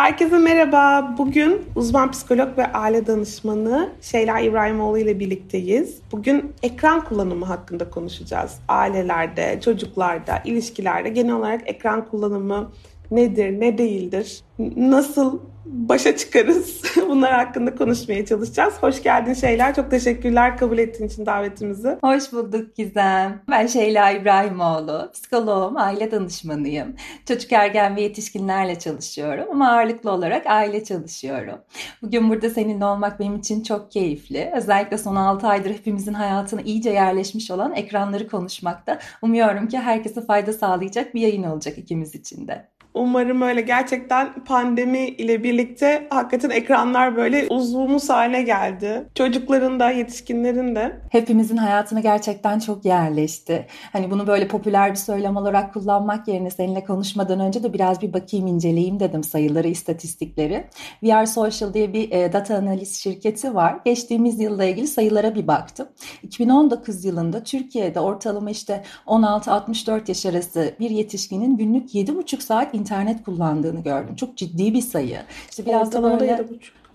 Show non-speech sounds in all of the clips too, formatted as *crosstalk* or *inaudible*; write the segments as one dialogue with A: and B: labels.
A: Herkese merhaba. Bugün uzman psikolog ve aile danışmanı Şeyla İbrahimoğlu ile birlikteyiz. Bugün ekran kullanımı hakkında konuşacağız. Ailelerde, çocuklarda, ilişkilerde genel olarak ekran kullanımı nedir, ne değildir, nasıl başa çıkarız? *laughs* Bunlar hakkında konuşmaya çalışacağız. Hoş geldin Şeyler. Çok teşekkürler kabul ettiğin için davetimizi.
B: Hoş bulduk Gizem. Ben Şeyla İbrahimoğlu. Psikoloğum, aile danışmanıyım. Çocuk ergen ve yetişkinlerle çalışıyorum ama ağırlıklı olarak aile çalışıyorum. Bugün burada seninle olmak benim için çok keyifli. Özellikle son 6 aydır hepimizin hayatına iyice yerleşmiş olan ekranları konuşmakta. Umuyorum ki herkese fayda sağlayacak bir yayın olacak ikimiz için de.
A: Umarım öyle gerçekten pandemi ile birlikte hakikaten ekranlar böyle uzvumuz haline geldi. Çocukların da yetişkinlerin de.
B: Hepimizin hayatına gerçekten çok yerleşti. Hani bunu böyle popüler bir söylem olarak kullanmak yerine seninle konuşmadan önce de biraz bir bakayım inceleyeyim dedim sayıları, istatistikleri. VR Social diye bir e, data analiz şirketi var. Geçtiğimiz yılla ilgili sayılara bir baktım. 2019 yılında Türkiye'de ortalama işte 16-64 yaş arası bir yetişkinin günlük 7,5 saat internet kullandığını gördüm. Çok ciddi bir sayı.
A: İşte biraz da böyle...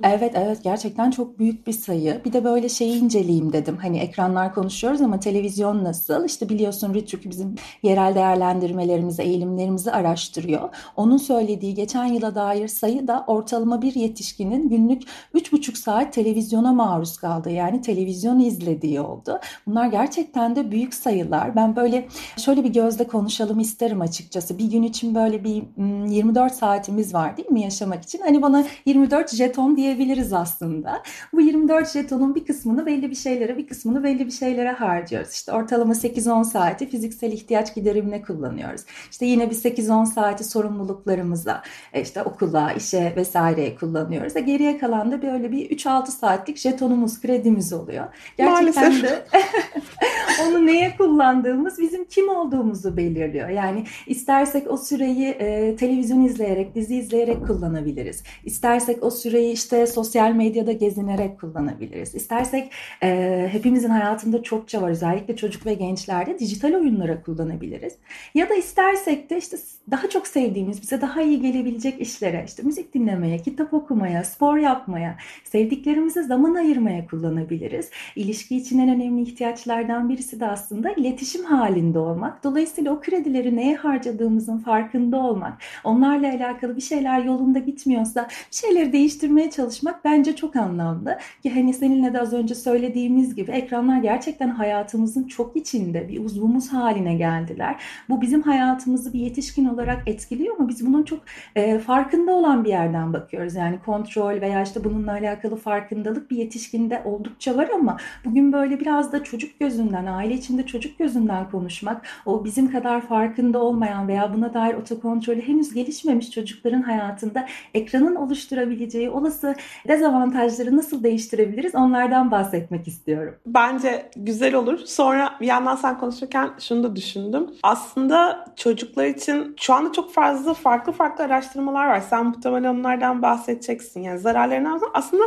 B: Evet evet gerçekten çok büyük bir sayı. Bir de böyle şeyi inceleyeyim dedim. Hani ekranlar konuşuyoruz ama televizyon nasıl? İşte biliyorsun Rütürk bizim yerel değerlendirmelerimizi, eğilimlerimizi araştırıyor. Onun söylediği geçen yıla dair sayı da ortalama bir yetişkinin günlük 3,5 saat televizyona maruz kaldığı yani televizyon izlediği oldu. Bunlar gerçekten de büyük sayılar. Ben böyle şöyle bir gözle konuşalım isterim açıkçası. Bir gün için böyle bir 24 saatimiz var değil mi yaşamak için? Hani bana 24 jeton diye diyebiliriz aslında. Bu 24 jetonun bir kısmını belli bir şeylere, bir kısmını belli bir şeylere harcıyoruz. İşte ortalama 8-10 saati fiziksel ihtiyaç giderimine kullanıyoruz. İşte yine bir 8-10 saati sorumluluklarımıza, e, işte okula, işe vesaireye kullanıyoruz. E geriye kalan da böyle bir 3-6 saatlik jetonumuz, kredimiz oluyor.
A: Gerçekten Maalesef. de *laughs*
B: onu neye kullandığımız bizim kim olduğumuzu belirliyor. Yani istersek o süreyi e, televizyon izleyerek, dizi izleyerek kullanabiliriz. İstersek o süreyi işte işte sosyal medyada gezinerek kullanabiliriz. İstersek e, hepimizin hayatında çokça var özellikle çocuk ve gençlerde dijital oyunlara kullanabiliriz. Ya da istersek de işte daha çok sevdiğimiz, bize daha iyi gelebilecek işlere, işte müzik dinlemeye, kitap okumaya, spor yapmaya, sevdiklerimize zaman ayırmaya kullanabiliriz. İlişki için en önemli ihtiyaçlardan birisi de aslında iletişim halinde olmak. Dolayısıyla o kredileri neye harcadığımızın farkında olmak, onlarla alakalı bir şeyler yolunda gitmiyorsa bir şeyleri değiştirmeye çalışmak bence çok anlamlı. Ki hani seninle de az önce söylediğimiz gibi ekranlar gerçekten hayatımızın çok içinde bir uzvumuz haline geldiler. Bu bizim hayatımızı bir yetişkin olarak etkiliyor ama biz bunun çok e, farkında olan bir yerden bakıyoruz. Yani kontrol veya işte bununla alakalı farkındalık bir yetişkinde oldukça var ama bugün böyle biraz da çocuk gözünden, aile içinde çocuk gözünden konuşmak, o bizim kadar farkında olmayan veya buna dair otokontrolü henüz gelişmemiş çocukların hayatında ekranın oluşturabileceği olası dezavantajları nasıl değiştirebiliriz onlardan bahsetmek istiyorum.
A: Bence güzel olur. Sonra bir yandan sen konuşurken şunu da düşündüm. Aslında çocuklar için şu anda çok fazla farklı farklı araştırmalar var. Sen muhtemelen onlardan bahsedeceksin. Yani zararlarından aslında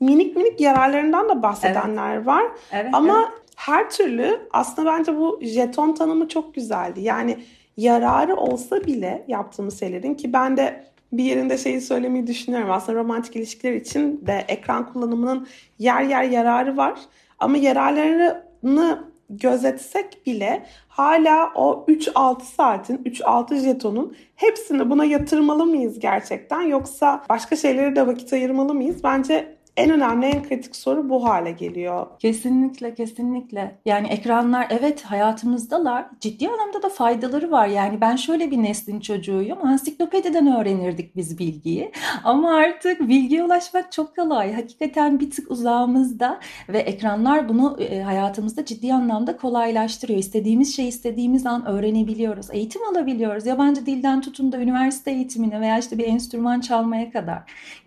A: minik minik yararlarından da bahsedenler evet. var. Evet, Ama evet. her türlü aslında bence bu jeton tanımı çok güzeldi. Yani yararı olsa bile yaptığımız şeylerin ki ben de bir yerinde şeyi söylemeyi düşünüyorum. Aslında romantik ilişkiler için de ekran kullanımının yer yer yararı var. Ama yararlarını gözetsek bile hala o 3-6 saatin, 3-6 jetonun hepsini buna yatırmalı mıyız gerçekten? Yoksa başka şeylere de vakit ayırmalı mıyız? Bence en önemli, en kritik soru bu hale geliyor.
B: Kesinlikle, kesinlikle. Yani ekranlar evet hayatımızdalar. Ciddi anlamda da faydaları var. Yani ben şöyle bir neslin çocuğuyum. Ansiklopediden öğrenirdik biz bilgiyi. Ama artık bilgiye ulaşmak çok kolay. Hakikaten bir tık uzağımızda ve ekranlar bunu e, hayatımızda ciddi anlamda kolaylaştırıyor. İstediğimiz şeyi istediğimiz an öğrenebiliyoruz. Eğitim alabiliyoruz. Yabancı dilden tutun da üniversite eğitimine veya işte bir enstrüman çalmaya kadar.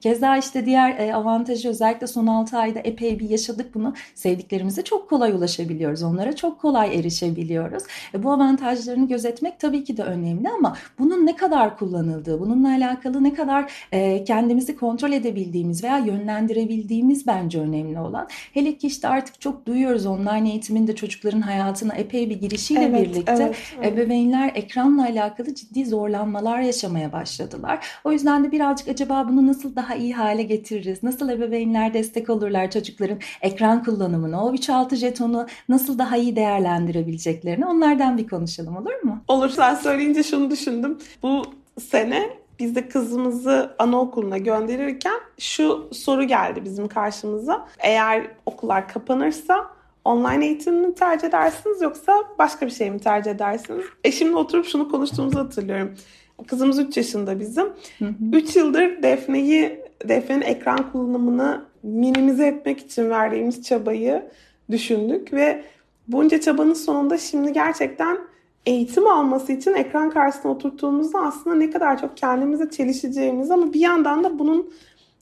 B: Keza işte diğer e, avantajı özellikle son 6 ayda epey bir yaşadık bunu. Sevdiklerimize çok kolay ulaşabiliyoruz. Onlara çok kolay erişebiliyoruz. E, bu avantajlarını gözetmek tabii ki de önemli ama bunun ne kadar kullanıldığı, bununla alakalı ne kadar e, kendimizi kontrol edebildiğimiz veya yönlendirebildiğimiz bence önemli olan. Hele ki işte artık çok duyuyoruz online eğitimin de çocukların hayatına epey bir girişiyle evet, birlikte evet, evet. ebeveynler ekranla alakalı ciddi zorlanmalar yaşamaya başladılar. O yüzden de birazcık acaba bunu nasıl daha iyi hale getiririz? Nasıl ebeveynler destek olurlar çocukların ekran kullanımını, o 3-6 jetonu nasıl daha iyi değerlendirebileceklerini onlardan bir konuşalım olur mu?
A: Olur. Sen söyleyince şunu düşündüm. Bu sene biz de kızımızı anaokuluna gönderirken şu soru geldi bizim karşımıza. Eğer okullar kapanırsa online eğitim mi tercih edersiniz yoksa başka bir şey mi tercih edersiniz? Eşimle oturup şunu konuştuğumuzu hatırlıyorum. Kızımız 3 yaşında bizim. 3 yıldır Defne'yi, Defne'nin ekran kullanımını minimize etmek için verdiğimiz çabayı düşündük ve bunca çabanın sonunda şimdi gerçekten eğitim alması için ekran karşısına oturttuğumuzda aslında ne kadar çok kendimize çelişeceğimiz ama bir yandan da bunun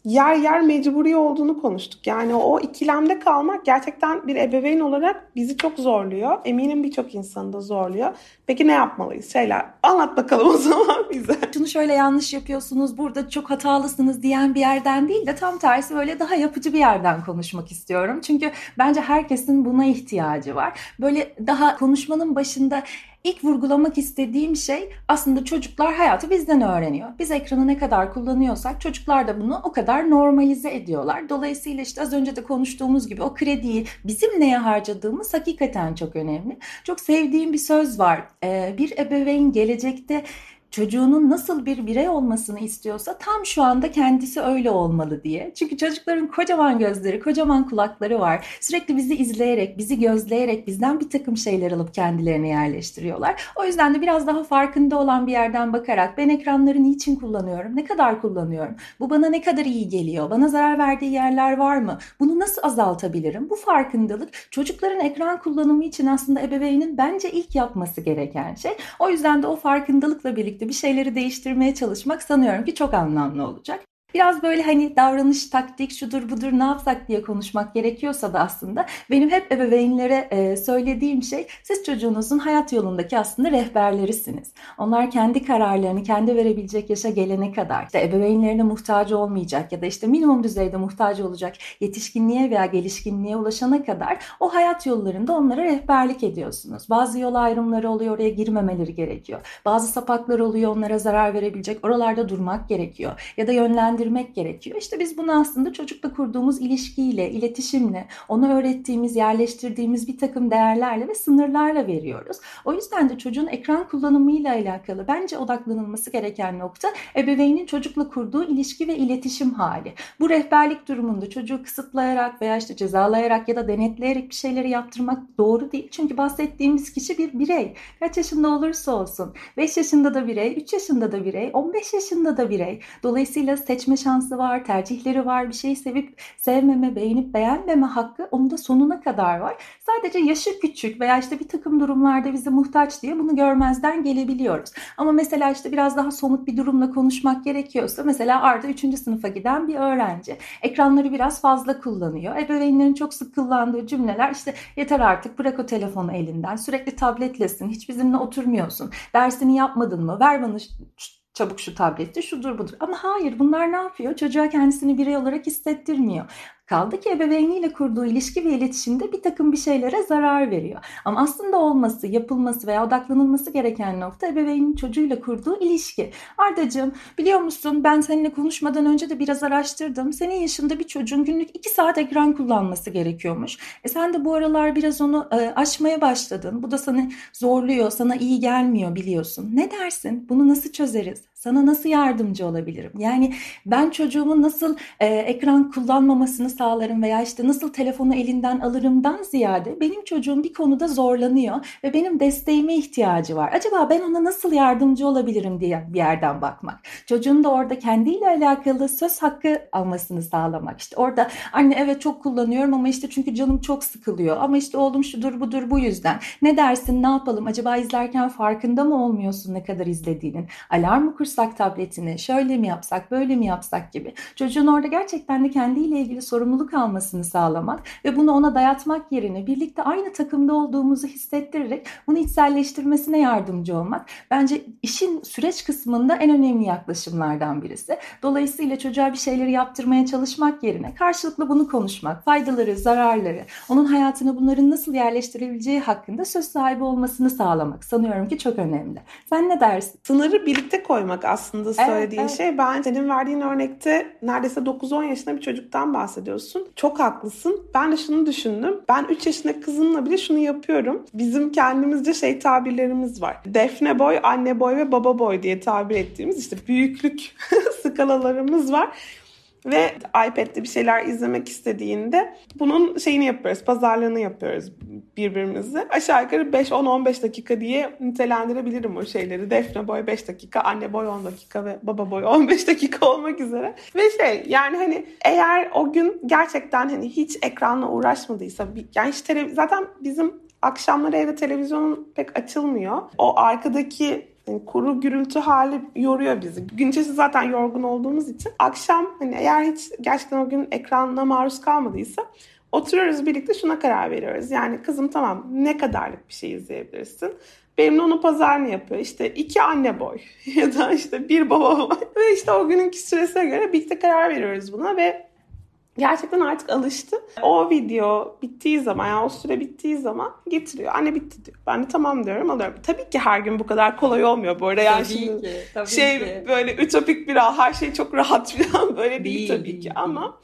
A: yer yer mecburi olduğunu konuştuk. Yani o ikilemde kalmak gerçekten bir ebeveyn olarak bizi çok zorluyor. Eminim birçok insanı da zorluyor. Peki ne yapmalıyız? Şeyler anlat bakalım o *laughs* zaman bize.
B: Şunu şöyle yanlış yapıyorsunuz, burada çok hatalısınız diyen bir yerden değil de tam tersi böyle daha yapıcı bir yerden konuşmak istiyorum. Çünkü bence herkesin buna ihtiyacı var. Böyle daha konuşmanın başında İlk vurgulamak istediğim şey aslında çocuklar hayatı bizden öğreniyor. Biz ekranı ne kadar kullanıyorsak çocuklar da bunu o kadar normalize ediyorlar. Dolayısıyla işte az önce de konuştuğumuz gibi o krediyi bizim neye harcadığımız hakikaten çok önemli. Çok sevdiğim bir söz var. Ee, bir ebeveyn gelecekte çocuğunun nasıl bir birey olmasını istiyorsa tam şu anda kendisi öyle olmalı diye. Çünkü çocukların kocaman gözleri, kocaman kulakları var. Sürekli bizi izleyerek, bizi gözleyerek bizden bir takım şeyler alıp kendilerine yerleştiriyorlar. O yüzden de biraz daha farkında olan bir yerden bakarak ben ekranları niçin kullanıyorum, ne kadar kullanıyorum, bu bana ne kadar iyi geliyor, bana zarar verdiği yerler var mı, bunu nasıl azaltabilirim? Bu farkındalık çocukların ekran kullanımı için aslında ebeveynin bence ilk yapması gereken şey. O yüzden de o farkındalıkla birlikte birlikte bir şeyleri değiştirmeye çalışmak sanıyorum ki çok anlamlı olacak. Biraz böyle hani davranış, taktik, şudur budur ne yapsak diye konuşmak gerekiyorsa da aslında benim hep ebeveynlere e, söylediğim şey siz çocuğunuzun hayat yolundaki aslında rehberlerisiniz. Onlar kendi kararlarını kendi verebilecek yaşa gelene kadar işte ebeveynlerine muhtaç olmayacak ya da işte minimum düzeyde muhtaç olacak yetişkinliğe veya gelişkinliğe ulaşana kadar o hayat yollarında onlara rehberlik ediyorsunuz. Bazı yol ayrımları oluyor oraya girmemeleri gerekiyor. Bazı sapaklar oluyor onlara zarar verebilecek oralarda durmak gerekiyor ya da yönlendirmek yönlendirmek gerekiyor. İşte biz bunu aslında çocukla kurduğumuz ilişkiyle, iletişimle, ona öğrettiğimiz, yerleştirdiğimiz bir takım değerlerle ve sınırlarla veriyoruz. O yüzden de çocuğun ekran kullanımıyla alakalı bence odaklanılması gereken nokta ebeveynin çocukla kurduğu ilişki ve iletişim hali. Bu rehberlik durumunda çocuğu kısıtlayarak veya işte cezalayarak ya da denetleyerek bir şeyleri yaptırmak doğru değil. Çünkü bahsettiğimiz kişi bir birey. Kaç yaşında olursa olsun. 5 yaşında da birey, 3 yaşında da birey, 15 yaşında da birey. Dolayısıyla seçme seçme şansı var, tercihleri var, bir şeyi sevip sevmeme, beğenip beğenmeme hakkı onun da sonuna kadar var. Sadece yaşı küçük veya işte bir takım durumlarda bize muhtaç diye bunu görmezden gelebiliyoruz. Ama mesela işte biraz daha somut bir durumla konuşmak gerekiyorsa mesela Arda 3. sınıfa giden bir öğrenci. Ekranları biraz fazla kullanıyor. Ebeveynlerin çok sık kullandığı cümleler işte yeter artık bırak o telefonu elinden sürekli tabletlesin hiç bizimle oturmuyorsun dersini yapmadın mı ver bana çabuk şu tableti şudur budur. Ama hayır bunlar ne yapıyor? Çocuğa kendisini birey olarak hissettirmiyor. Kaldı ki ebeveyniyle kurduğu ilişki ve iletişimde bir takım bir şeylere zarar veriyor. Ama aslında olması, yapılması veya odaklanılması gereken nokta ebeveynin çocuğuyla kurduğu ilişki. Ardacığım biliyor musun ben seninle konuşmadan önce de biraz araştırdım. Senin yaşında bir çocuğun günlük 2 saat ekran kullanması gerekiyormuş. E sen de bu aralar biraz onu e, aşmaya başladın. Bu da seni zorluyor, sana iyi gelmiyor biliyorsun. Ne dersin? Bunu nasıl çözeriz? Sana nasıl yardımcı olabilirim? Yani ben çocuğumun nasıl e, ekran kullanmamasını sağlarım veya işte nasıl telefonu elinden alırımdan ziyade benim çocuğum bir konuda zorlanıyor ve benim desteğime ihtiyacı var. Acaba ben ona nasıl yardımcı olabilirim diye bir yerden bakmak. Çocuğun da orada kendiyle alakalı söz hakkı almasını sağlamak. İşte orada anne evet çok kullanıyorum ama işte çünkü canım çok sıkılıyor. Ama işte oğlum şudur budur bu yüzden. Ne dersin ne yapalım acaba izlerken farkında mı olmuyorsun ne kadar izlediğinin? Alarm mı kursak tabletini, şöyle mi yapsak, böyle mi yapsak gibi. Çocuğun orada gerçekten de kendiyle ilgili sorumluluk almasını sağlamak ve bunu ona dayatmak yerine birlikte aynı takımda olduğumuzu hissettirerek bunu içselleştirmesine yardımcı olmak bence işin süreç kısmında en önemli yaklaşımlardan birisi. Dolayısıyla çocuğa bir şeyleri yaptırmaya çalışmak yerine karşılıklı bunu konuşmak, faydaları, zararları, onun hayatına bunların nasıl yerleştirebileceği hakkında söz sahibi olmasını sağlamak sanıyorum ki çok önemli. Sen ne dersin?
A: Sınırı birlikte koymak aslında söylediğin evet, evet. şey. Ben senin verdiğin örnekte neredeyse 9-10 yaşında bir çocuktan bahsediyorsun. Çok haklısın. Ben de şunu düşündüm. Ben 3 yaşındaki kızımla bile şunu yapıyorum. Bizim kendimizce şey tabirlerimiz var. Defne boy, anne boy ve baba boy diye tabir ettiğimiz işte büyüklük *laughs* skalalarımız var ve iPad'de bir şeyler izlemek istediğinde bunun şeyini yapıyoruz, pazarlığını yapıyoruz birbirimizi. Aşağı yukarı 5-10-15 dakika diye nitelendirebilirim o şeyleri. Defne boy 5 dakika, anne boy 10 dakika ve baba boy 15 dakika olmak üzere. Ve şey yani hani eğer o gün gerçekten hani hiç ekranla uğraşmadıysa yani hiç tele, zaten bizim akşamları evde televizyon pek açılmıyor. O arkadaki kuru gürültü hali yoruyor bizi. Gün içerisinde zaten yorgun olduğumuz için akşam hani eğer hiç gerçekten o gün ekranına maruz kalmadıysa oturuyoruz birlikte şuna karar veriyoruz. Yani kızım tamam ne kadarlık bir şey izleyebilirsin. Benimle onun pazarını yapıyor. İşte iki anne boy *laughs* ya da işte bir baba boy. Ve işte o gününki süresine göre birlikte karar veriyoruz buna ve gerçekten artık alıştı. O video bittiği zaman yani o süre bittiği zaman getiriyor. Anne bitti diyor. Ben de tamam diyorum alıyorum. Tabii ki her gün bu kadar kolay olmuyor bu arada. Yani tabii şimdi ki, tabii şey ki. böyle ütopik bir her şey çok rahat falan böyle değil, değil tabii değil, ki değil. ama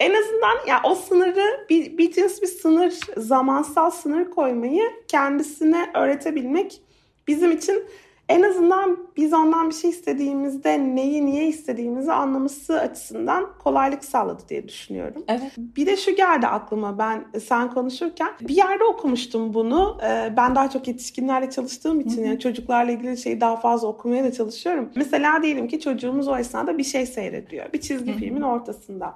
A: en azından ya yani o sınırı bir, bir cins bir sınır, zamansal sınır koymayı kendisine öğretebilmek bizim için en azından biz ondan bir şey istediğimizde neyi niye istediğimizi anlaması açısından kolaylık sağladı diye düşünüyorum.
B: Evet.
A: Bir de şu geldi aklıma ben sen konuşurken bir yerde okumuştum bunu. Ee, ben daha çok yetişkinlerle çalıştığım için yani çocuklarla ilgili şeyi daha fazla okumaya da çalışıyorum. Mesela diyelim ki çocuğumuz o esnada bir şey seyrediyor. Bir çizgi filmin ortasında.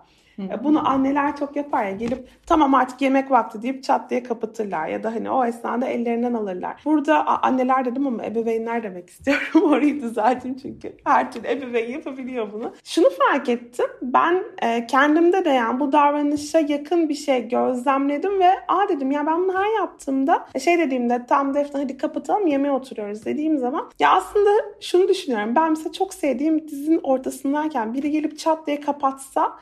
A: Bunu anneler çok yapar ya gelip tamam artık yemek vakti deyip çat diye kapatırlar ya da hani o esnada ellerinden alırlar. Burada anneler dedim ama ebeveynler demek *laughs* istiyorum orayı düzelteyim çünkü her türlü ebeveyn yapabiliyor bunu. Şunu fark ettim ben e, kendimde de yani bu davranışa yakın bir şey gözlemledim ve aa dedim ya ben bunu her yaptığımda e, şey dediğimde tam defne hadi kapatalım yemeğe oturuyoruz dediğim zaman ya aslında şunu düşünüyorum ben mesela çok sevdiğim dizinin ortasındayken biri gelip çat diye kapatsa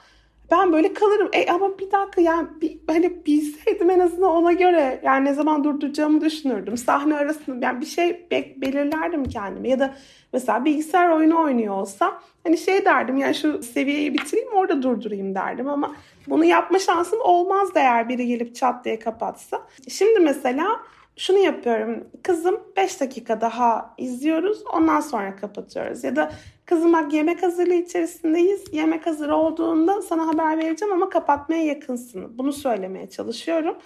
A: ben böyle kalırım. E ama bir dakika yani bir, hani bilseydim en azından ona göre yani ne zaman durduracağımı düşünürdüm. Sahne arasında yani bir şey be- belirlerdim kendime ya da mesela bilgisayar oyunu oynuyor olsam hani şey derdim yani şu seviyeyi bitireyim orada durdurayım derdim ama bunu yapma şansım olmaz eğer biri gelip çat diye kapatsa. Şimdi mesela şunu yapıyorum. Kızım 5 dakika daha izliyoruz. Ondan sonra kapatıyoruz. Ya da kızım bak yemek hazırlığı içerisindeyiz. Yemek hazır olduğunda sana haber vereceğim ama kapatmaya yakınsın. Bunu söylemeye çalışıyorum.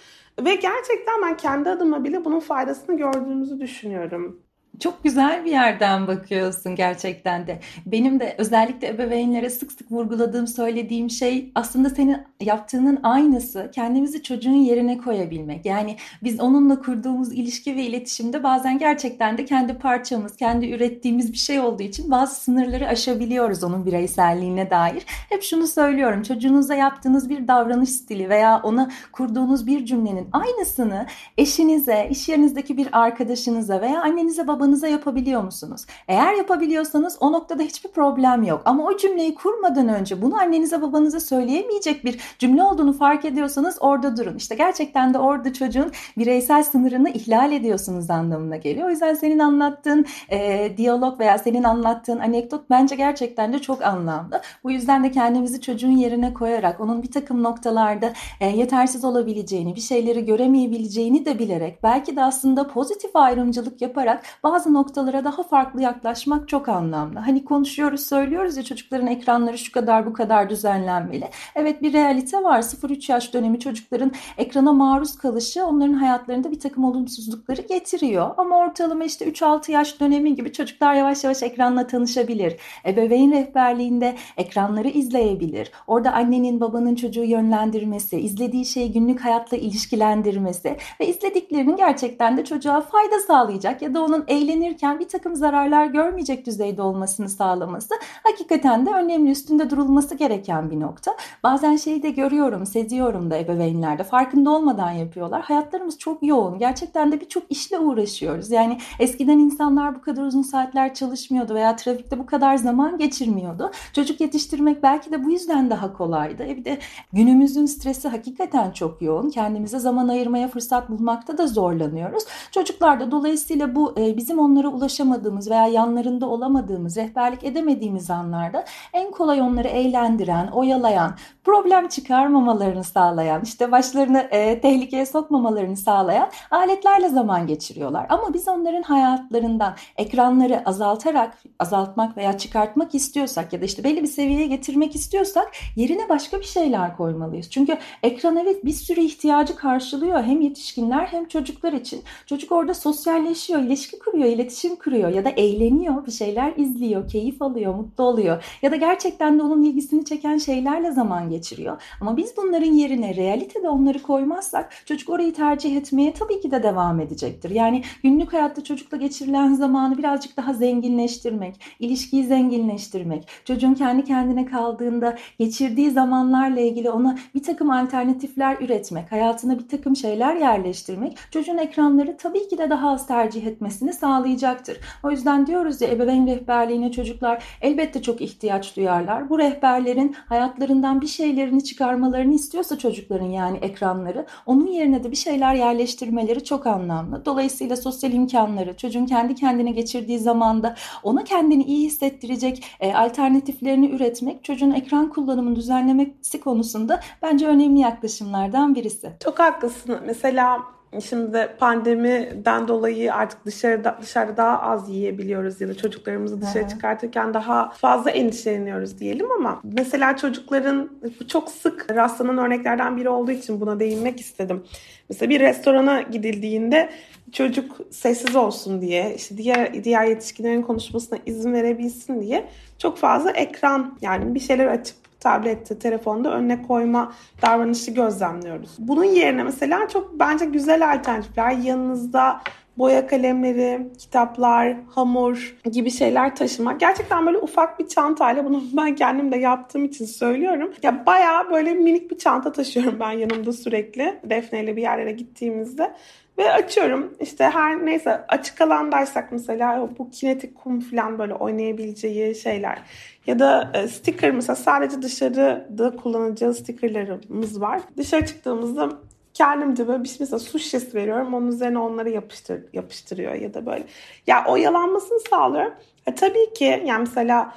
A: Ve gerçekten ben kendi adıma bile bunun faydasını gördüğümüzü düşünüyorum.
B: Çok güzel bir yerden bakıyorsun gerçekten de. Benim de özellikle ebeveynlere sık sık vurguladığım, söylediğim şey aslında senin yaptığının aynısı. Kendimizi çocuğun yerine koyabilmek. Yani biz onunla kurduğumuz ilişki ve iletişimde bazen gerçekten de kendi parçamız, kendi ürettiğimiz bir şey olduğu için bazı sınırları aşabiliyoruz onun bireyselliğine dair. Hep şunu söylüyorum. Çocuğunuza yaptığınız bir davranış stili veya ona kurduğunuz bir cümlenin aynısını eşinize, iş yerinizdeki bir arkadaşınıza veya annenize babanıza babanıza yapabiliyor musunuz? Eğer yapabiliyorsanız o noktada hiçbir problem yok. Ama o cümleyi kurmadan önce bunu annenize babanıza söyleyemeyecek bir cümle olduğunu fark ediyorsanız orada durun. İşte gerçekten de orada çocuğun bireysel sınırını ihlal ediyorsunuz anlamına geliyor. O yüzden senin anlattığın e, diyalog veya senin anlattığın anekdot bence gerçekten de çok anlamlı. Bu yüzden de kendimizi çocuğun yerine koyarak onun bir takım noktalarda e, yetersiz olabileceğini, bir şeyleri göremeyebileceğini de bilerek belki de aslında pozitif ayrımcılık yaparak bazı noktalara daha farklı yaklaşmak çok anlamlı. Hani konuşuyoruz, söylüyoruz ya çocukların ekranları şu kadar bu kadar düzenlenmeli. Evet bir realite var. 0-3 yaş dönemi çocukların ekrana maruz kalışı onların hayatlarında bir takım olumsuzlukları getiriyor. Ama ortalama işte 3-6 yaş dönemi gibi çocuklar yavaş yavaş ekranla tanışabilir. Ebeveyn rehberliğinde ekranları izleyebilir. Orada annenin babanın çocuğu yönlendirmesi, izlediği şeyi günlük hayatla ilişkilendirmesi ve izlediklerinin gerçekten de çocuğa fayda sağlayacak ya da onun eğlenceli eğlenirken bir takım zararlar görmeyecek düzeyde olmasını sağlaması hakikaten de önemli üstünde durulması gereken bir nokta. Bazen şeyi de görüyorum, seziyorum da ebeveynlerde farkında olmadan yapıyorlar. Hayatlarımız çok yoğun. Gerçekten de birçok işle uğraşıyoruz. Yani eskiden insanlar bu kadar uzun saatler çalışmıyordu veya trafikte bu kadar zaman geçirmiyordu. Çocuk yetiştirmek belki de bu yüzden daha kolaydı. E bir de günümüzün stresi hakikaten çok yoğun. Kendimize zaman ayırmaya fırsat bulmakta da zorlanıyoruz. Çocuklar da dolayısıyla bu e, bizim onlara ulaşamadığımız veya yanlarında olamadığımız, rehberlik edemediğimiz anlarda en kolay onları eğlendiren, oyalayan, problem çıkarmamalarını sağlayan, işte başlarını e, tehlikeye sokmamalarını sağlayan aletlerle zaman geçiriyorlar. Ama biz onların hayatlarından ekranları azaltarak, azaltmak veya çıkartmak istiyorsak ya da işte belli bir seviyeye getirmek istiyorsak yerine başka bir şeyler koymalıyız. Çünkü ekran evet bir sürü ihtiyacı karşılıyor hem yetişkinler hem çocuklar için. Çocuk orada sosyalleşiyor, ilişki kuruyor, iletişim kuruyor ya da eğleniyor, bir şeyler izliyor, keyif alıyor, mutlu oluyor ya da gerçekten de onun ilgisini çeken şeylerle zaman geçiriyor. Ama biz bunların yerine realitede onları koymazsak çocuk orayı tercih etmeye tabii ki de devam edecektir. Yani günlük hayatta çocukla geçirilen zamanı birazcık daha zenginleştirmek, ilişkiyi zenginleştirmek, çocuğun kendi kendine kaldığında geçirdiği zamanlarla ilgili ona bir takım alternatifler üretmek, hayatına bir takım şeyler yerleştirmek çocuğun ekranları tabii ki de daha az tercih etmesini sağlayacaktır. O yüzden diyoruz ya ebeveyn rehberliğine çocuklar elbette çok ihtiyaç duyarlar. Bu rehberlerin hayatlarından bir şey şeylerini çıkarmalarını istiyorsa çocukların yani ekranları onun yerine de bir şeyler yerleştirmeleri çok anlamlı. Dolayısıyla sosyal imkanları çocuğun kendi kendine geçirdiği zamanda ona kendini iyi hissettirecek e, alternatiflerini üretmek çocuğun ekran kullanımını düzenlemesi konusunda bence önemli yaklaşımlardan birisi.
A: Çok haklısın. Mesela Şimdi pandemiden dolayı artık dışarıda dışarıda daha az yiyebiliyoruz ya da çocuklarımızı dışarı Hı-hı. çıkartırken daha fazla endişeleniyoruz diyelim ama mesela çocukların bu çok sık rastlanan örneklerden biri olduğu için buna değinmek istedim. Mesela bir restorana gidildiğinde çocuk sessiz olsun diye, işte diğer diğer yetişkinlerin konuşmasına izin verebilsin diye çok fazla ekran yani bir şeyler açıp tablette, telefonda önüne koyma davranışı gözlemliyoruz. Bunun yerine mesela çok bence güzel alternatifler yanınızda boya kalemleri, kitaplar, hamur gibi şeyler taşımak. Gerçekten böyle ufak bir çantayla bunu *laughs* ben kendim de yaptığım için söylüyorum. Ya bayağı böyle minik bir çanta taşıyorum ben yanımda sürekli. Defne ile bir yerlere gittiğimizde. Ve açıyorum işte her neyse açık alandaysak mesela bu kinetik kum falan böyle oynayabileceği şeyler. Ya da e, sticker mesela sadece dışarıda kullanacağı stickerlarımız var. Dışarı çıktığımızda kendimce böyle bir şey mesela su şişesi veriyorum. Onun üzerine onları yapıştır, yapıştırıyor ya da böyle. Ya oyalanmasını sağlıyorum. E, tabii ki yani mesela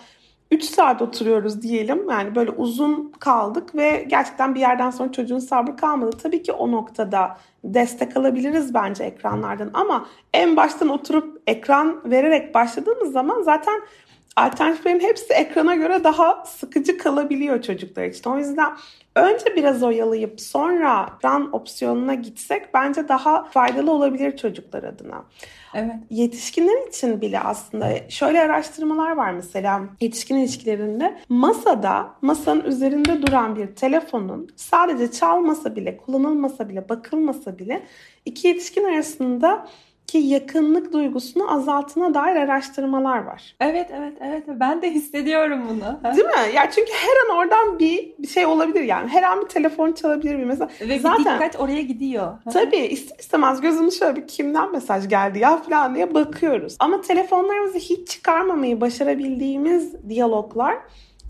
A: 3 saat oturuyoruz diyelim. Yani böyle uzun kaldık ve gerçekten bir yerden sonra çocuğun sabrı kalmadı. Tabii ki o noktada destek alabiliriz bence ekranlardan ama en baştan oturup ekran vererek başladığımız zaman zaten alternatiflerin hepsi ekrana göre daha sıkıcı kalabiliyor çocuklar için. O yüzden önce biraz oyalayıp sonra run opsiyonuna gitsek bence daha faydalı olabilir çocuklar adına. Evet. Yetişkinler için bile aslında şöyle araştırmalar var mesela yetişkin ilişkilerinde masada masanın üzerinde duran bir telefonun sadece çalmasa bile kullanılmasa bile bakılmasa bile iki yetişkin arasında ki yakınlık duygusunu azaltına dair araştırmalar var.
B: Evet evet evet ben de hissediyorum bunu. *laughs*
A: Değil mi? Ya çünkü her an oradan bir, bir şey olabilir yani. Her an bir telefon çalabilir bir mesela.
B: Ve Zaten, dikkat oraya gidiyor. *laughs*
A: Tabii ister istemez gözümüz şöyle bir kimden mesaj geldi ya falan diye bakıyoruz. Ama telefonlarımızı hiç çıkarmamayı başarabildiğimiz diyaloglar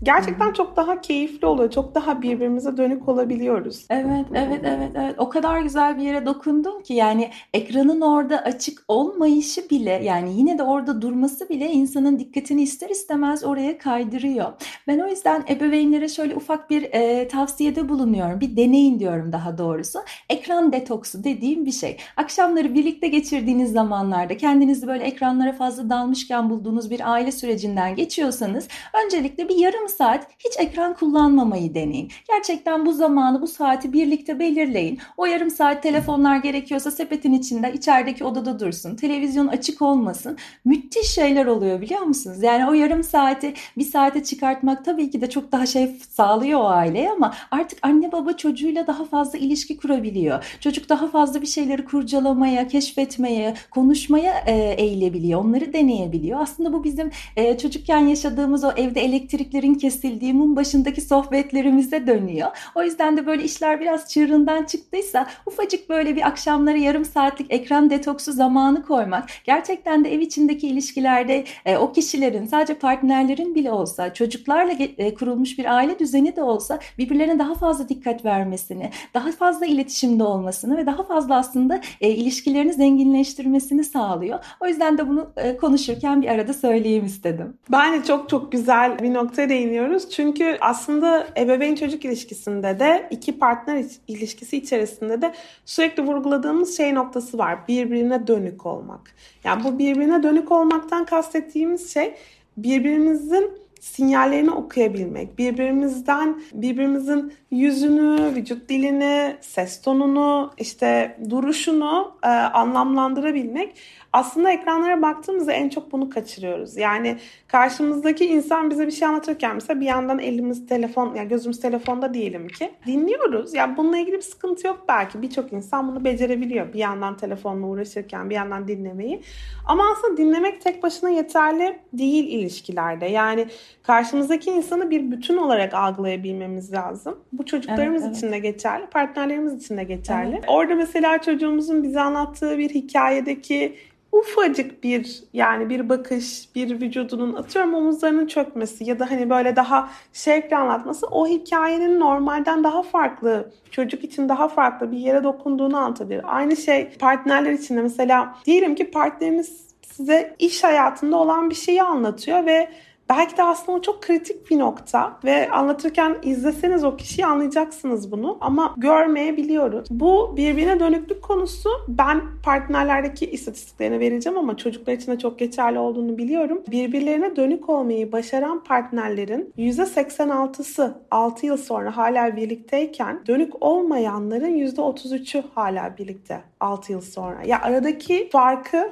A: Gerçekten çok daha keyifli oluyor. Çok daha birbirimize dönük olabiliyoruz.
B: Evet, evet, evet, evet. O kadar güzel bir yere dokundun ki yani ekranın orada açık olmayışı bile yani yine de orada durması bile insanın dikkatini ister istemez oraya kaydırıyor. Ben o yüzden ebeveynlere şöyle ufak bir e, tavsiyede bulunuyorum. Bir deneyin diyorum daha doğrusu. Ekran detoksu dediğim bir şey. Akşamları birlikte geçirdiğiniz zamanlarda kendinizi böyle ekranlara fazla dalmışken bulduğunuz bir aile sürecinden geçiyorsanız öncelikle bir yarım saat hiç ekran kullanmamayı deneyin. Gerçekten bu zamanı, bu saati birlikte belirleyin. O yarım saat telefonlar gerekiyorsa sepetin içinde, içerideki odada dursun. Televizyon açık olmasın. Müthiş şeyler oluyor biliyor musunuz? Yani o yarım saati bir saate çıkartmak tabii ki de çok daha şey sağlıyor o aileye ama artık anne baba çocuğuyla daha fazla ilişki kurabiliyor. Çocuk daha fazla bir şeyleri kurcalamaya, keşfetmeye, konuşmaya e, eğilebiliyor. Onları deneyebiliyor. Aslında bu bizim e, çocukken yaşadığımız o evde elektriklerin kesildiği mum başındaki sohbetlerimize dönüyor. O yüzden de böyle işler biraz çığırından çıktıysa ufacık böyle bir akşamları yarım saatlik ekran detoksu zamanı koymak gerçekten de ev içindeki ilişkilerde e, o kişilerin sadece partnerlerin bile olsa çocuklarla e, kurulmuş bir aile düzeni de olsa birbirlerine daha fazla dikkat vermesini, daha fazla iletişimde olmasını ve daha fazla aslında e, ilişkilerini zenginleştirmesini sağlıyor. O yüzden de bunu e, konuşurken bir arada söyleyeyim istedim.
A: Bence çok çok güzel bir noktaya değiniyoruz. Çünkü aslında ebeveyn çocuk ilişkisinde de iki partner ilişkisi içerisinde de sürekli vurguladığımız şey noktası var. Birbirine dönük olmak. Yani bu birbirine dönük olmaktan kastettiğimiz şey birbirimizin sinyallerini okuyabilmek, birbirimizden birbirimizin yüzünü, vücut dilini, ses tonunu, işte duruşunu e, anlamlandırabilmek aslında ekranlara baktığımızda en çok bunu kaçırıyoruz. Yani karşımızdaki insan bize bir şey anlatırken mesela bir yandan elimiz telefon, yani gözümüz telefonda diyelim ki dinliyoruz. Yani bununla ilgili bir sıkıntı yok belki. Birçok insan bunu becerebiliyor. Bir yandan telefonla uğraşırken bir yandan dinlemeyi. Ama aslında dinlemek tek başına yeterli değil ilişkilerde. Yani karşımızdaki insanı bir bütün olarak algılayabilmemiz lazım. Bu çocuklarımız evet, evet. için de geçerli, partnerlerimiz için de geçerli. Evet. Orada mesela çocuğumuzun bize anlattığı bir hikayedeki ufacık bir yani bir bakış, bir vücudunun atıyorum omuzlarının çökmesi ya da hani böyle daha şevkle anlatması o hikayenin normalden daha farklı, çocuk için daha farklı bir yere dokunduğunu anlatabilir. Aynı şey partnerler için de mesela diyelim ki partneriniz size iş hayatında olan bir şeyi anlatıyor ve belki de aslında çok kritik bir nokta ve anlatırken izleseniz o kişiyi anlayacaksınız bunu ama görmeyebiliyoruz. Bu birbirine dönüklük konusu ben partnerlerdeki istatistiklerini vereceğim ama çocuklar için de çok geçerli olduğunu biliyorum. Birbirlerine dönük olmayı başaran partnerlerin %86'sı 6 yıl sonra hala birlikteyken dönük olmayanların %33'ü hala birlikte 6 yıl sonra. Ya aradaki farkı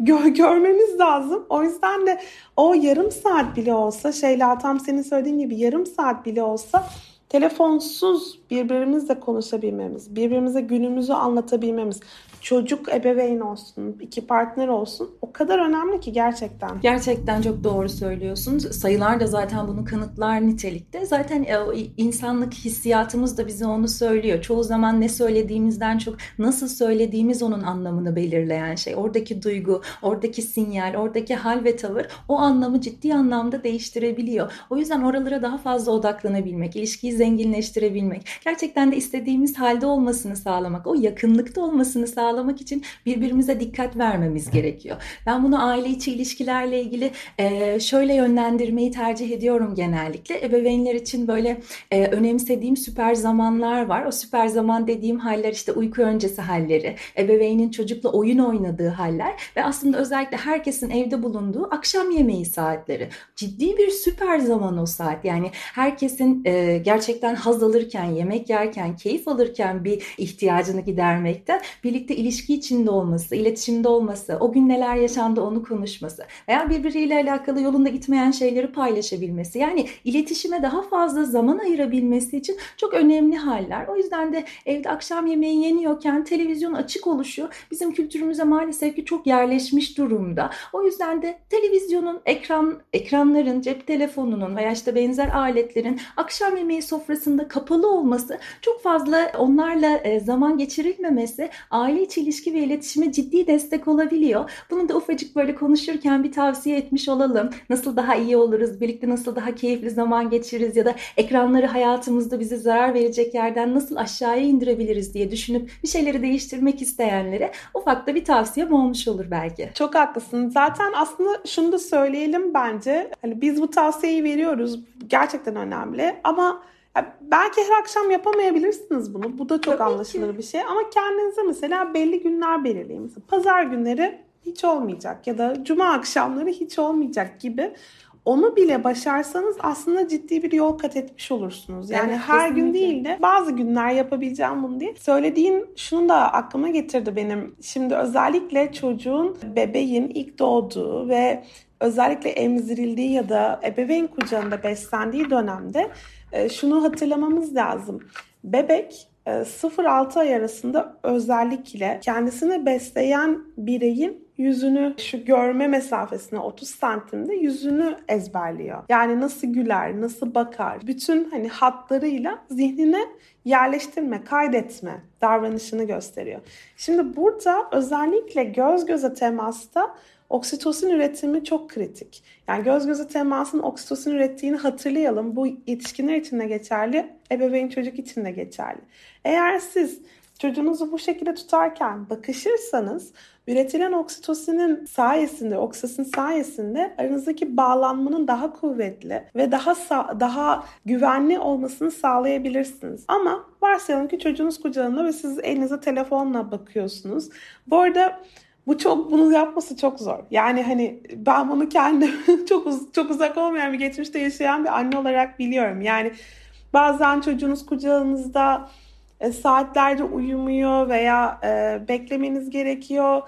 A: gör, görmemiz lazım. O yüzden de o yarım saat bile olsa şeyle tam senin söylediğin gibi yarım saat bile olsa telefonsuz birbirimizle konuşabilmemiz, birbirimize günümüzü anlatabilmemiz, çocuk ebeveyn olsun, iki partner olsun o kadar önemli ki gerçekten.
B: Gerçekten çok doğru söylüyorsun. Sayılar da zaten bunu kanıtlar nitelikte. Zaten e, insanlık hissiyatımız da bize onu söylüyor. Çoğu zaman ne söylediğimizden çok nasıl söylediğimiz onun anlamını belirleyen şey. Oradaki duygu, oradaki sinyal, oradaki hal ve tavır o anlamı ciddi anlamda değiştirebiliyor. O yüzden oralara daha fazla odaklanabilmek, ilişkiyi zenginleştirebilmek, gerçekten de istediğimiz halde olmasını sağlamak, o yakınlıkta olmasını sağlamak için birbirimize dikkat vermemiz gerekiyor. Ben bunu aile içi ilişkilerle ilgili şöyle yönlendirmeyi tercih ediyorum genellikle. Ebeveynler için böyle e, önemsediğim süper zamanlar var. O süper zaman dediğim haller işte uyku öncesi halleri, ebeveynin çocukla oyun oynadığı haller ve aslında özellikle herkesin evde bulunduğu akşam yemeği saatleri. Ciddi bir süper zaman o saat. Yani herkesin e, gerçekten haz alırken, yemek yerken, keyif alırken bir ihtiyacını gidermekten birlikte ilişki içinde olması, iletişimde olması, o gün neler yaşandı onu konuşması veya birbiriyle alakalı yolunda gitmeyen şeyleri paylaşabilmesi. Yani iletişime daha fazla zaman ayırabilmesi için çok önemli haller. O yüzden de evde akşam yemeği yeniyorken televizyon açık oluşu bizim kültürümüze maalesef ki çok yerleşmiş durumda. O yüzden de televizyonun, ekran ekranların, cep telefonunun veya işte benzer aletlerin akşam yemeği sofrasında kapalı olması, çok fazla onlarla e, zaman geçirilmemesi aile içi ilişki ve iletişime ciddi destek olabiliyor. Bunu da ufacık böyle konuşurken bir tavsiye etmiş olalım. Nasıl daha iyi oluruz, birlikte nasıl daha keyifli zaman geçiririz ya da ekranları hayatımızda bize zarar verecek yerden nasıl aşağıya indirebiliriz diye düşünüp bir şeyleri değiştirmek isteyenlere ufak da bir tavsiyem olmuş olur belki.
A: Çok haklısın. Zaten aslında şunu da söyleyelim bence. Hani biz bu tavsiyeyi veriyoruz. Gerçekten önemli ama belki her akşam yapamayabilirsiniz bunu. Bu da çok Tabii anlaşılır ki. bir şey. Ama kendinize mesela belli günler belirleyin. Mesela pazar günleri hiç olmayacak ya da cuma akşamları hiç olmayacak gibi onu bile başarsanız aslında ciddi bir yol kat etmiş olursunuz. Yani evet, her kesinlikle. gün değil de bazı günler yapabileceğim bunu diye. Söylediğin şunu da aklıma getirdi benim. Şimdi özellikle çocuğun, bebeğin ilk doğduğu ve özellikle emzirildiği ya da ebeveyn kucağında beslendiği dönemde şunu hatırlamamız lazım. Bebek 0-6 e, ay arasında özellikle kendisini besleyen bireyin yüzünü şu görme mesafesine 30 santimde yüzünü ezberliyor. Yani nasıl güler, nasıl bakar, bütün hani hatlarıyla zihnine yerleştirme, kaydetme davranışını gösteriyor. Şimdi burada özellikle göz göze temasta Oksitosin üretimi çok kritik. Yani göz göze temasın oksitosin ürettiğini hatırlayalım. Bu yetişkinler için de geçerli, ebeveyn çocuk için de geçerli. Eğer siz çocuğunuzu bu şekilde tutarken bakışırsanız üretilen oksitosinin sayesinde, oksisin sayesinde aranızdaki bağlanmanın daha kuvvetli ve daha daha güvenli olmasını sağlayabilirsiniz. Ama varsayalım ki çocuğunuz kucağında ve siz elinize telefonla bakıyorsunuz. Bu arada bu çok bunu yapması çok zor. Yani hani ben bunu kendim *laughs* çok uz, çok uzak olmayan bir geçmişte yaşayan bir anne olarak biliyorum. Yani bazen çocuğunuz kucağınızda e, saatlerce uyumuyor veya e, beklemeniz gerekiyor.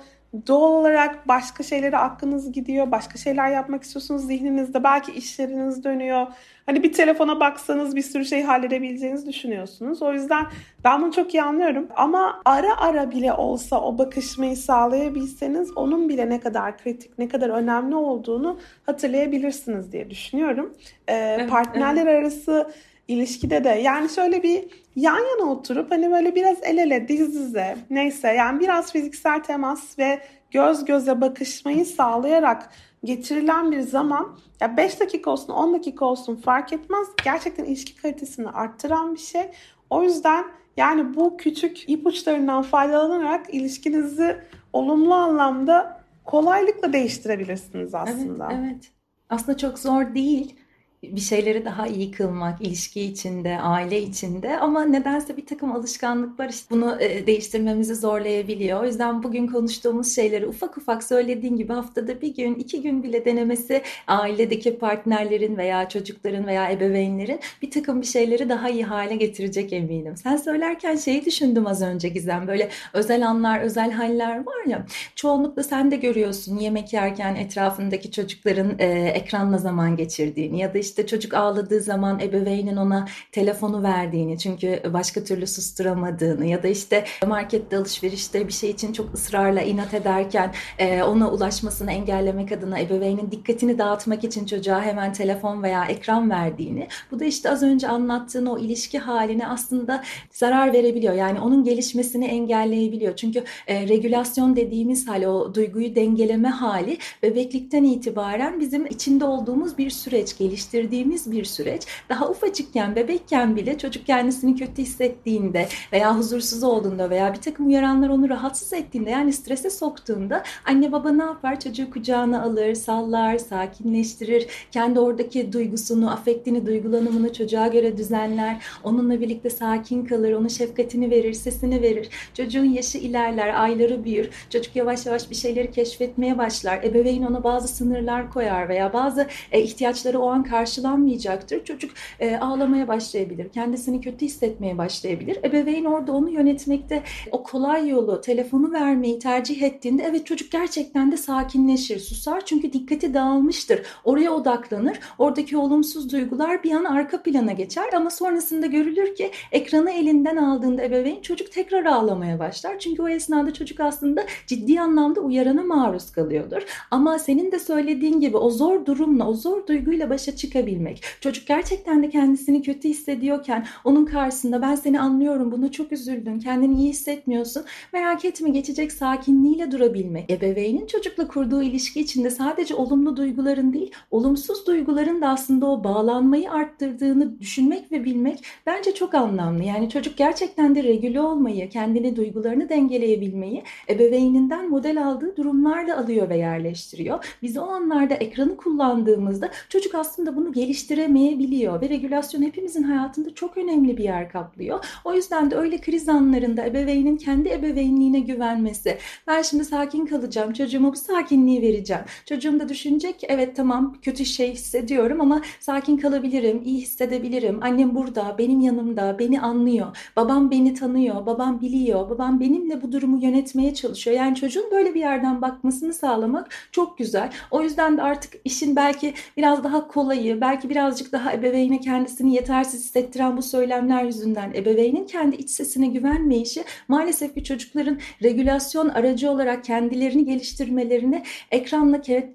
A: Doğal olarak başka şeylere aklınız gidiyor. Başka şeyler yapmak istiyorsunuz zihninizde. Belki işleriniz dönüyor. Hani bir telefona baksanız bir sürü şey halledebileceğinizi düşünüyorsunuz. O yüzden ben bunu çok iyi anlıyorum. Ama ara ara bile olsa o bakışmayı sağlayabilseniz onun bile ne kadar kritik, ne kadar önemli olduğunu hatırlayabilirsiniz diye düşünüyorum. Ee, partnerler arası ilişkide de yani şöyle bir yan yana oturup hani böyle biraz el ele diz dize neyse yani biraz fiziksel temas ve göz göze bakışmayı sağlayarak getirilen bir zaman ya 5 dakika olsun 10 dakika olsun fark etmez. Gerçekten ilişki kalitesini arttıran bir şey. O yüzden yani bu küçük ipuçlarından faydalanarak ilişkinizi olumlu anlamda kolaylıkla değiştirebilirsiniz aslında.
B: Evet, evet. Aslında çok zor değil bir şeyleri daha iyi kılmak, ilişki içinde, aile içinde ama nedense bir takım alışkanlıklar işte bunu e, değiştirmemizi zorlayabiliyor. O yüzden bugün konuştuğumuz şeyleri ufak ufak söylediğin gibi haftada bir gün, iki gün bile denemesi ailedeki partnerlerin veya çocukların veya ebeveynlerin bir takım bir şeyleri daha iyi hale getirecek eminim. Sen söylerken şeyi düşündüm az önce Gizem, böyle özel anlar, özel haller var ya, çoğunlukla sen de görüyorsun yemek yerken etrafındaki çocukların e, ekranla zaman geçirdiğini ya da işte çocuk ağladığı zaman ebeveynin ona telefonu verdiğini çünkü başka türlü susturamadığını ya da işte markette alışverişte bir şey için çok ısrarla inat ederken e, ona ulaşmasını engellemek adına ebeveynin dikkatini dağıtmak için çocuğa hemen telefon veya ekran verdiğini bu da işte az önce anlattığın o ilişki haline aslında zarar verebiliyor. Yani onun gelişmesini engelleyebiliyor. Çünkü e, regülasyon dediğimiz hali o duyguyu dengeleme hali bebeklikten itibaren bizim içinde olduğumuz bir süreç geliştir geliştirdiğimiz bir süreç. Daha ufacıkken, bebekken bile çocuk kendisini kötü hissettiğinde veya huzursuz olduğunda veya bir takım uyaranlar onu rahatsız ettiğinde yani strese soktuğunda anne baba ne yapar? Çocuğu kucağına alır, sallar, sakinleştirir. Kendi oradaki duygusunu, afektini, duygulanımını çocuğa göre düzenler. Onunla birlikte sakin kalır, ona şefkatini verir, sesini verir. Çocuğun yaşı ilerler, ayları büyür. Çocuk yavaş yavaş bir şeyleri keşfetmeye başlar. Ebeveyn ona bazı sınırlar koyar veya bazı e, ihtiyaçları o an karşı karşılanmayacaktır. Çocuk e, ağlamaya başlayabilir, kendisini kötü hissetmeye başlayabilir. Ebeveyn orada onu yönetmekte o kolay yolu, telefonu vermeyi tercih ettiğinde evet çocuk gerçekten de sakinleşir, susar çünkü dikkati dağılmıştır. Oraya odaklanır. Oradaki olumsuz duygular bir an arka plana geçer ama sonrasında görülür ki ekranı elinden aldığında ebeveyn çocuk tekrar ağlamaya başlar. Çünkü o esnada çocuk aslında ciddi anlamda uyarana maruz kalıyordur. Ama senin de söylediğin gibi o zor durumla, o zor duyguyla başa çıkar çıkabilmek. Çocuk gerçekten de kendisini kötü hissediyorken onun karşısında ben seni anlıyorum bunu çok üzüldün kendini iyi hissetmiyorsun merak etme geçecek sakinliğiyle durabilmek. Ebeveynin çocukla kurduğu ilişki içinde sadece olumlu duyguların değil olumsuz duyguların da aslında o bağlanmayı arttırdığını düşünmek ve bilmek bence çok anlamlı. Yani çocuk gerçekten de regüle olmayı, kendini duygularını dengeleyebilmeyi ebeveyninden model aldığı durumlarla alıyor ve yerleştiriyor. Biz o anlarda ekranı kullandığımızda çocuk aslında bunu bunu geliştiremeyebiliyor ve regülasyon hepimizin hayatında çok önemli bir yer kaplıyor. O yüzden de öyle kriz anlarında ebeveynin kendi ebeveynliğine güvenmesi. Ben şimdi sakin kalacağım. Çocuğuma bu sakinliği vereceğim. Çocuğum da düşünecek ki evet tamam kötü şey hissediyorum ama sakin kalabilirim, iyi hissedebilirim. Annem burada, benim yanımda, beni anlıyor. Babam beni tanıyor, babam biliyor. Babam benimle bu durumu yönetmeye çalışıyor. Yani çocuğun böyle bir yerden bakmasını sağlamak çok güzel. O yüzden de artık işin belki biraz daha kolayı, belki birazcık daha ebeveyne kendisini yetersiz hissettiren bu söylemler yüzünden ebeveynin kendi iç sesine güvenmeyişi maalesef ki çocukların regülasyon aracı olarak kendilerini geliştirmelerini ekranla ke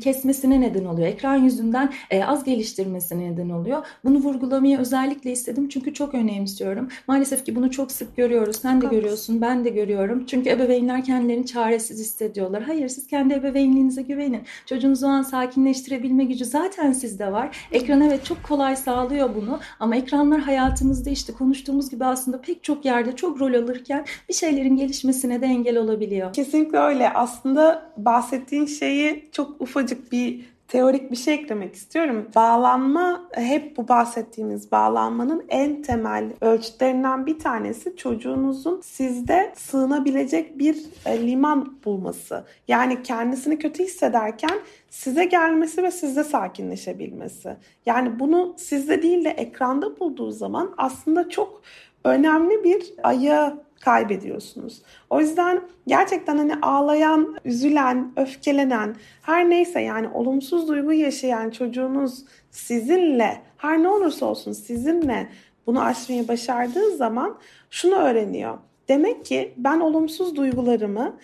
B: kesmesine neden oluyor. Ekran yüzünden e, az geliştirmesine neden oluyor. Bunu vurgulamayı özellikle istedim çünkü çok önemsiyorum. Maalesef ki bunu çok sık görüyoruz. Sen de görüyorsun, ben de görüyorum. Çünkü ebeveynler kendilerini çaresiz hissediyorlar. Hayır, siz kendi ebeveynliğinize güvenin. Çocuğunuzu o an sakinleştirebilme gücü zaten sizde var. Ekran evet çok kolay sağlıyor bunu ama ekranlar hayatımızda işte konuştuğumuz gibi aslında pek çok yerde çok rol alırken bir şeylerin gelişmesine de engel olabiliyor.
A: Kesinlikle öyle. Aslında bahsettiğin şeyi çok ufacık bir teorik bir şey eklemek istiyorum. Bağlanma hep bu bahsettiğimiz bağlanmanın en temel ölçütlerinden bir tanesi çocuğunuzun sizde sığınabilecek bir e, liman bulması. Yani kendisini kötü hissederken size gelmesi ve sizde sakinleşebilmesi. Yani bunu sizde değil de ekranda bulduğu zaman aslında çok önemli bir aya kaybediyorsunuz. O yüzden gerçekten hani ağlayan, üzülen, öfkelenen her neyse yani olumsuz duygu yaşayan çocuğunuz sizinle her ne olursa olsun sizinle bunu aşmayı başardığı zaman şunu öğreniyor. Demek ki ben olumsuz duygularımı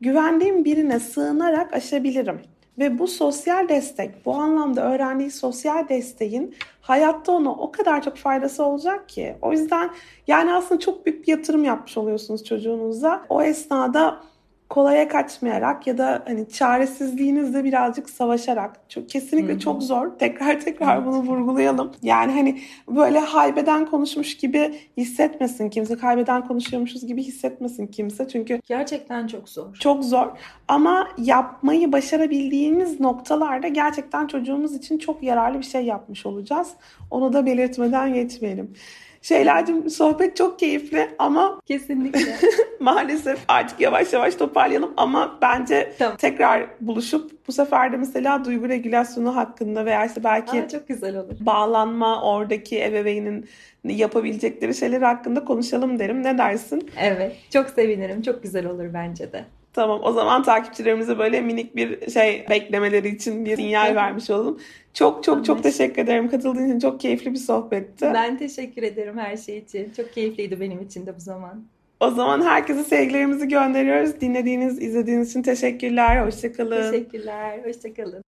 A: güvendiğim birine sığınarak aşabilirim. Ve bu sosyal destek, bu anlamda öğrendiği sosyal desteğin hayatta ona o kadar çok faydası olacak ki. O yüzden yani aslında çok büyük bir yatırım yapmış oluyorsunuz çocuğunuza. O esnada kolaya kaçmayarak ya da hani çaresizliğinizle birazcık savaşarak çok kesinlikle Hı-hı. çok zor. Tekrar tekrar evet. bunu vurgulayalım. Yani hani böyle haybeden konuşmuş gibi hissetmesin kimse. Kaybeden konuşuyormuşuz gibi hissetmesin kimse. Çünkü
B: gerçekten çok zor.
A: Çok zor. Ama yapmayı başarabildiğimiz noktalarda gerçekten çocuğumuz için çok yararlı bir şey yapmış olacağız. Onu da belirtmeden geçmeyelim. Şeylercim sohbet çok keyifli ama *laughs*
B: kesinlikle
A: maalesef artık yavaş yavaş toparlayalım ama bence tamam. tekrar buluşup bu sefer de mesela duygu regülasyonu hakkında veya işte belki
B: Aa, çok güzel olur.
A: bağlanma oradaki ebeveynin yapabilecekleri şeyler hakkında konuşalım derim. Ne dersin?
B: Evet. Çok sevinirim. Çok güzel olur bence de.
A: Tamam o zaman takipçilerimize böyle minik bir şey beklemeleri için bir sinyal vermiş olalım. Çok çok çok teşekkür ederim. Katıldığın için çok keyifli bir sohbetti.
B: Ben teşekkür ederim her şey için. Çok keyifliydi benim için de bu zaman.
A: O zaman herkese sevgilerimizi gönderiyoruz. Dinlediğiniz, izlediğiniz için teşekkürler. Hoşçakalın.
B: Teşekkürler. Hoşçakalın.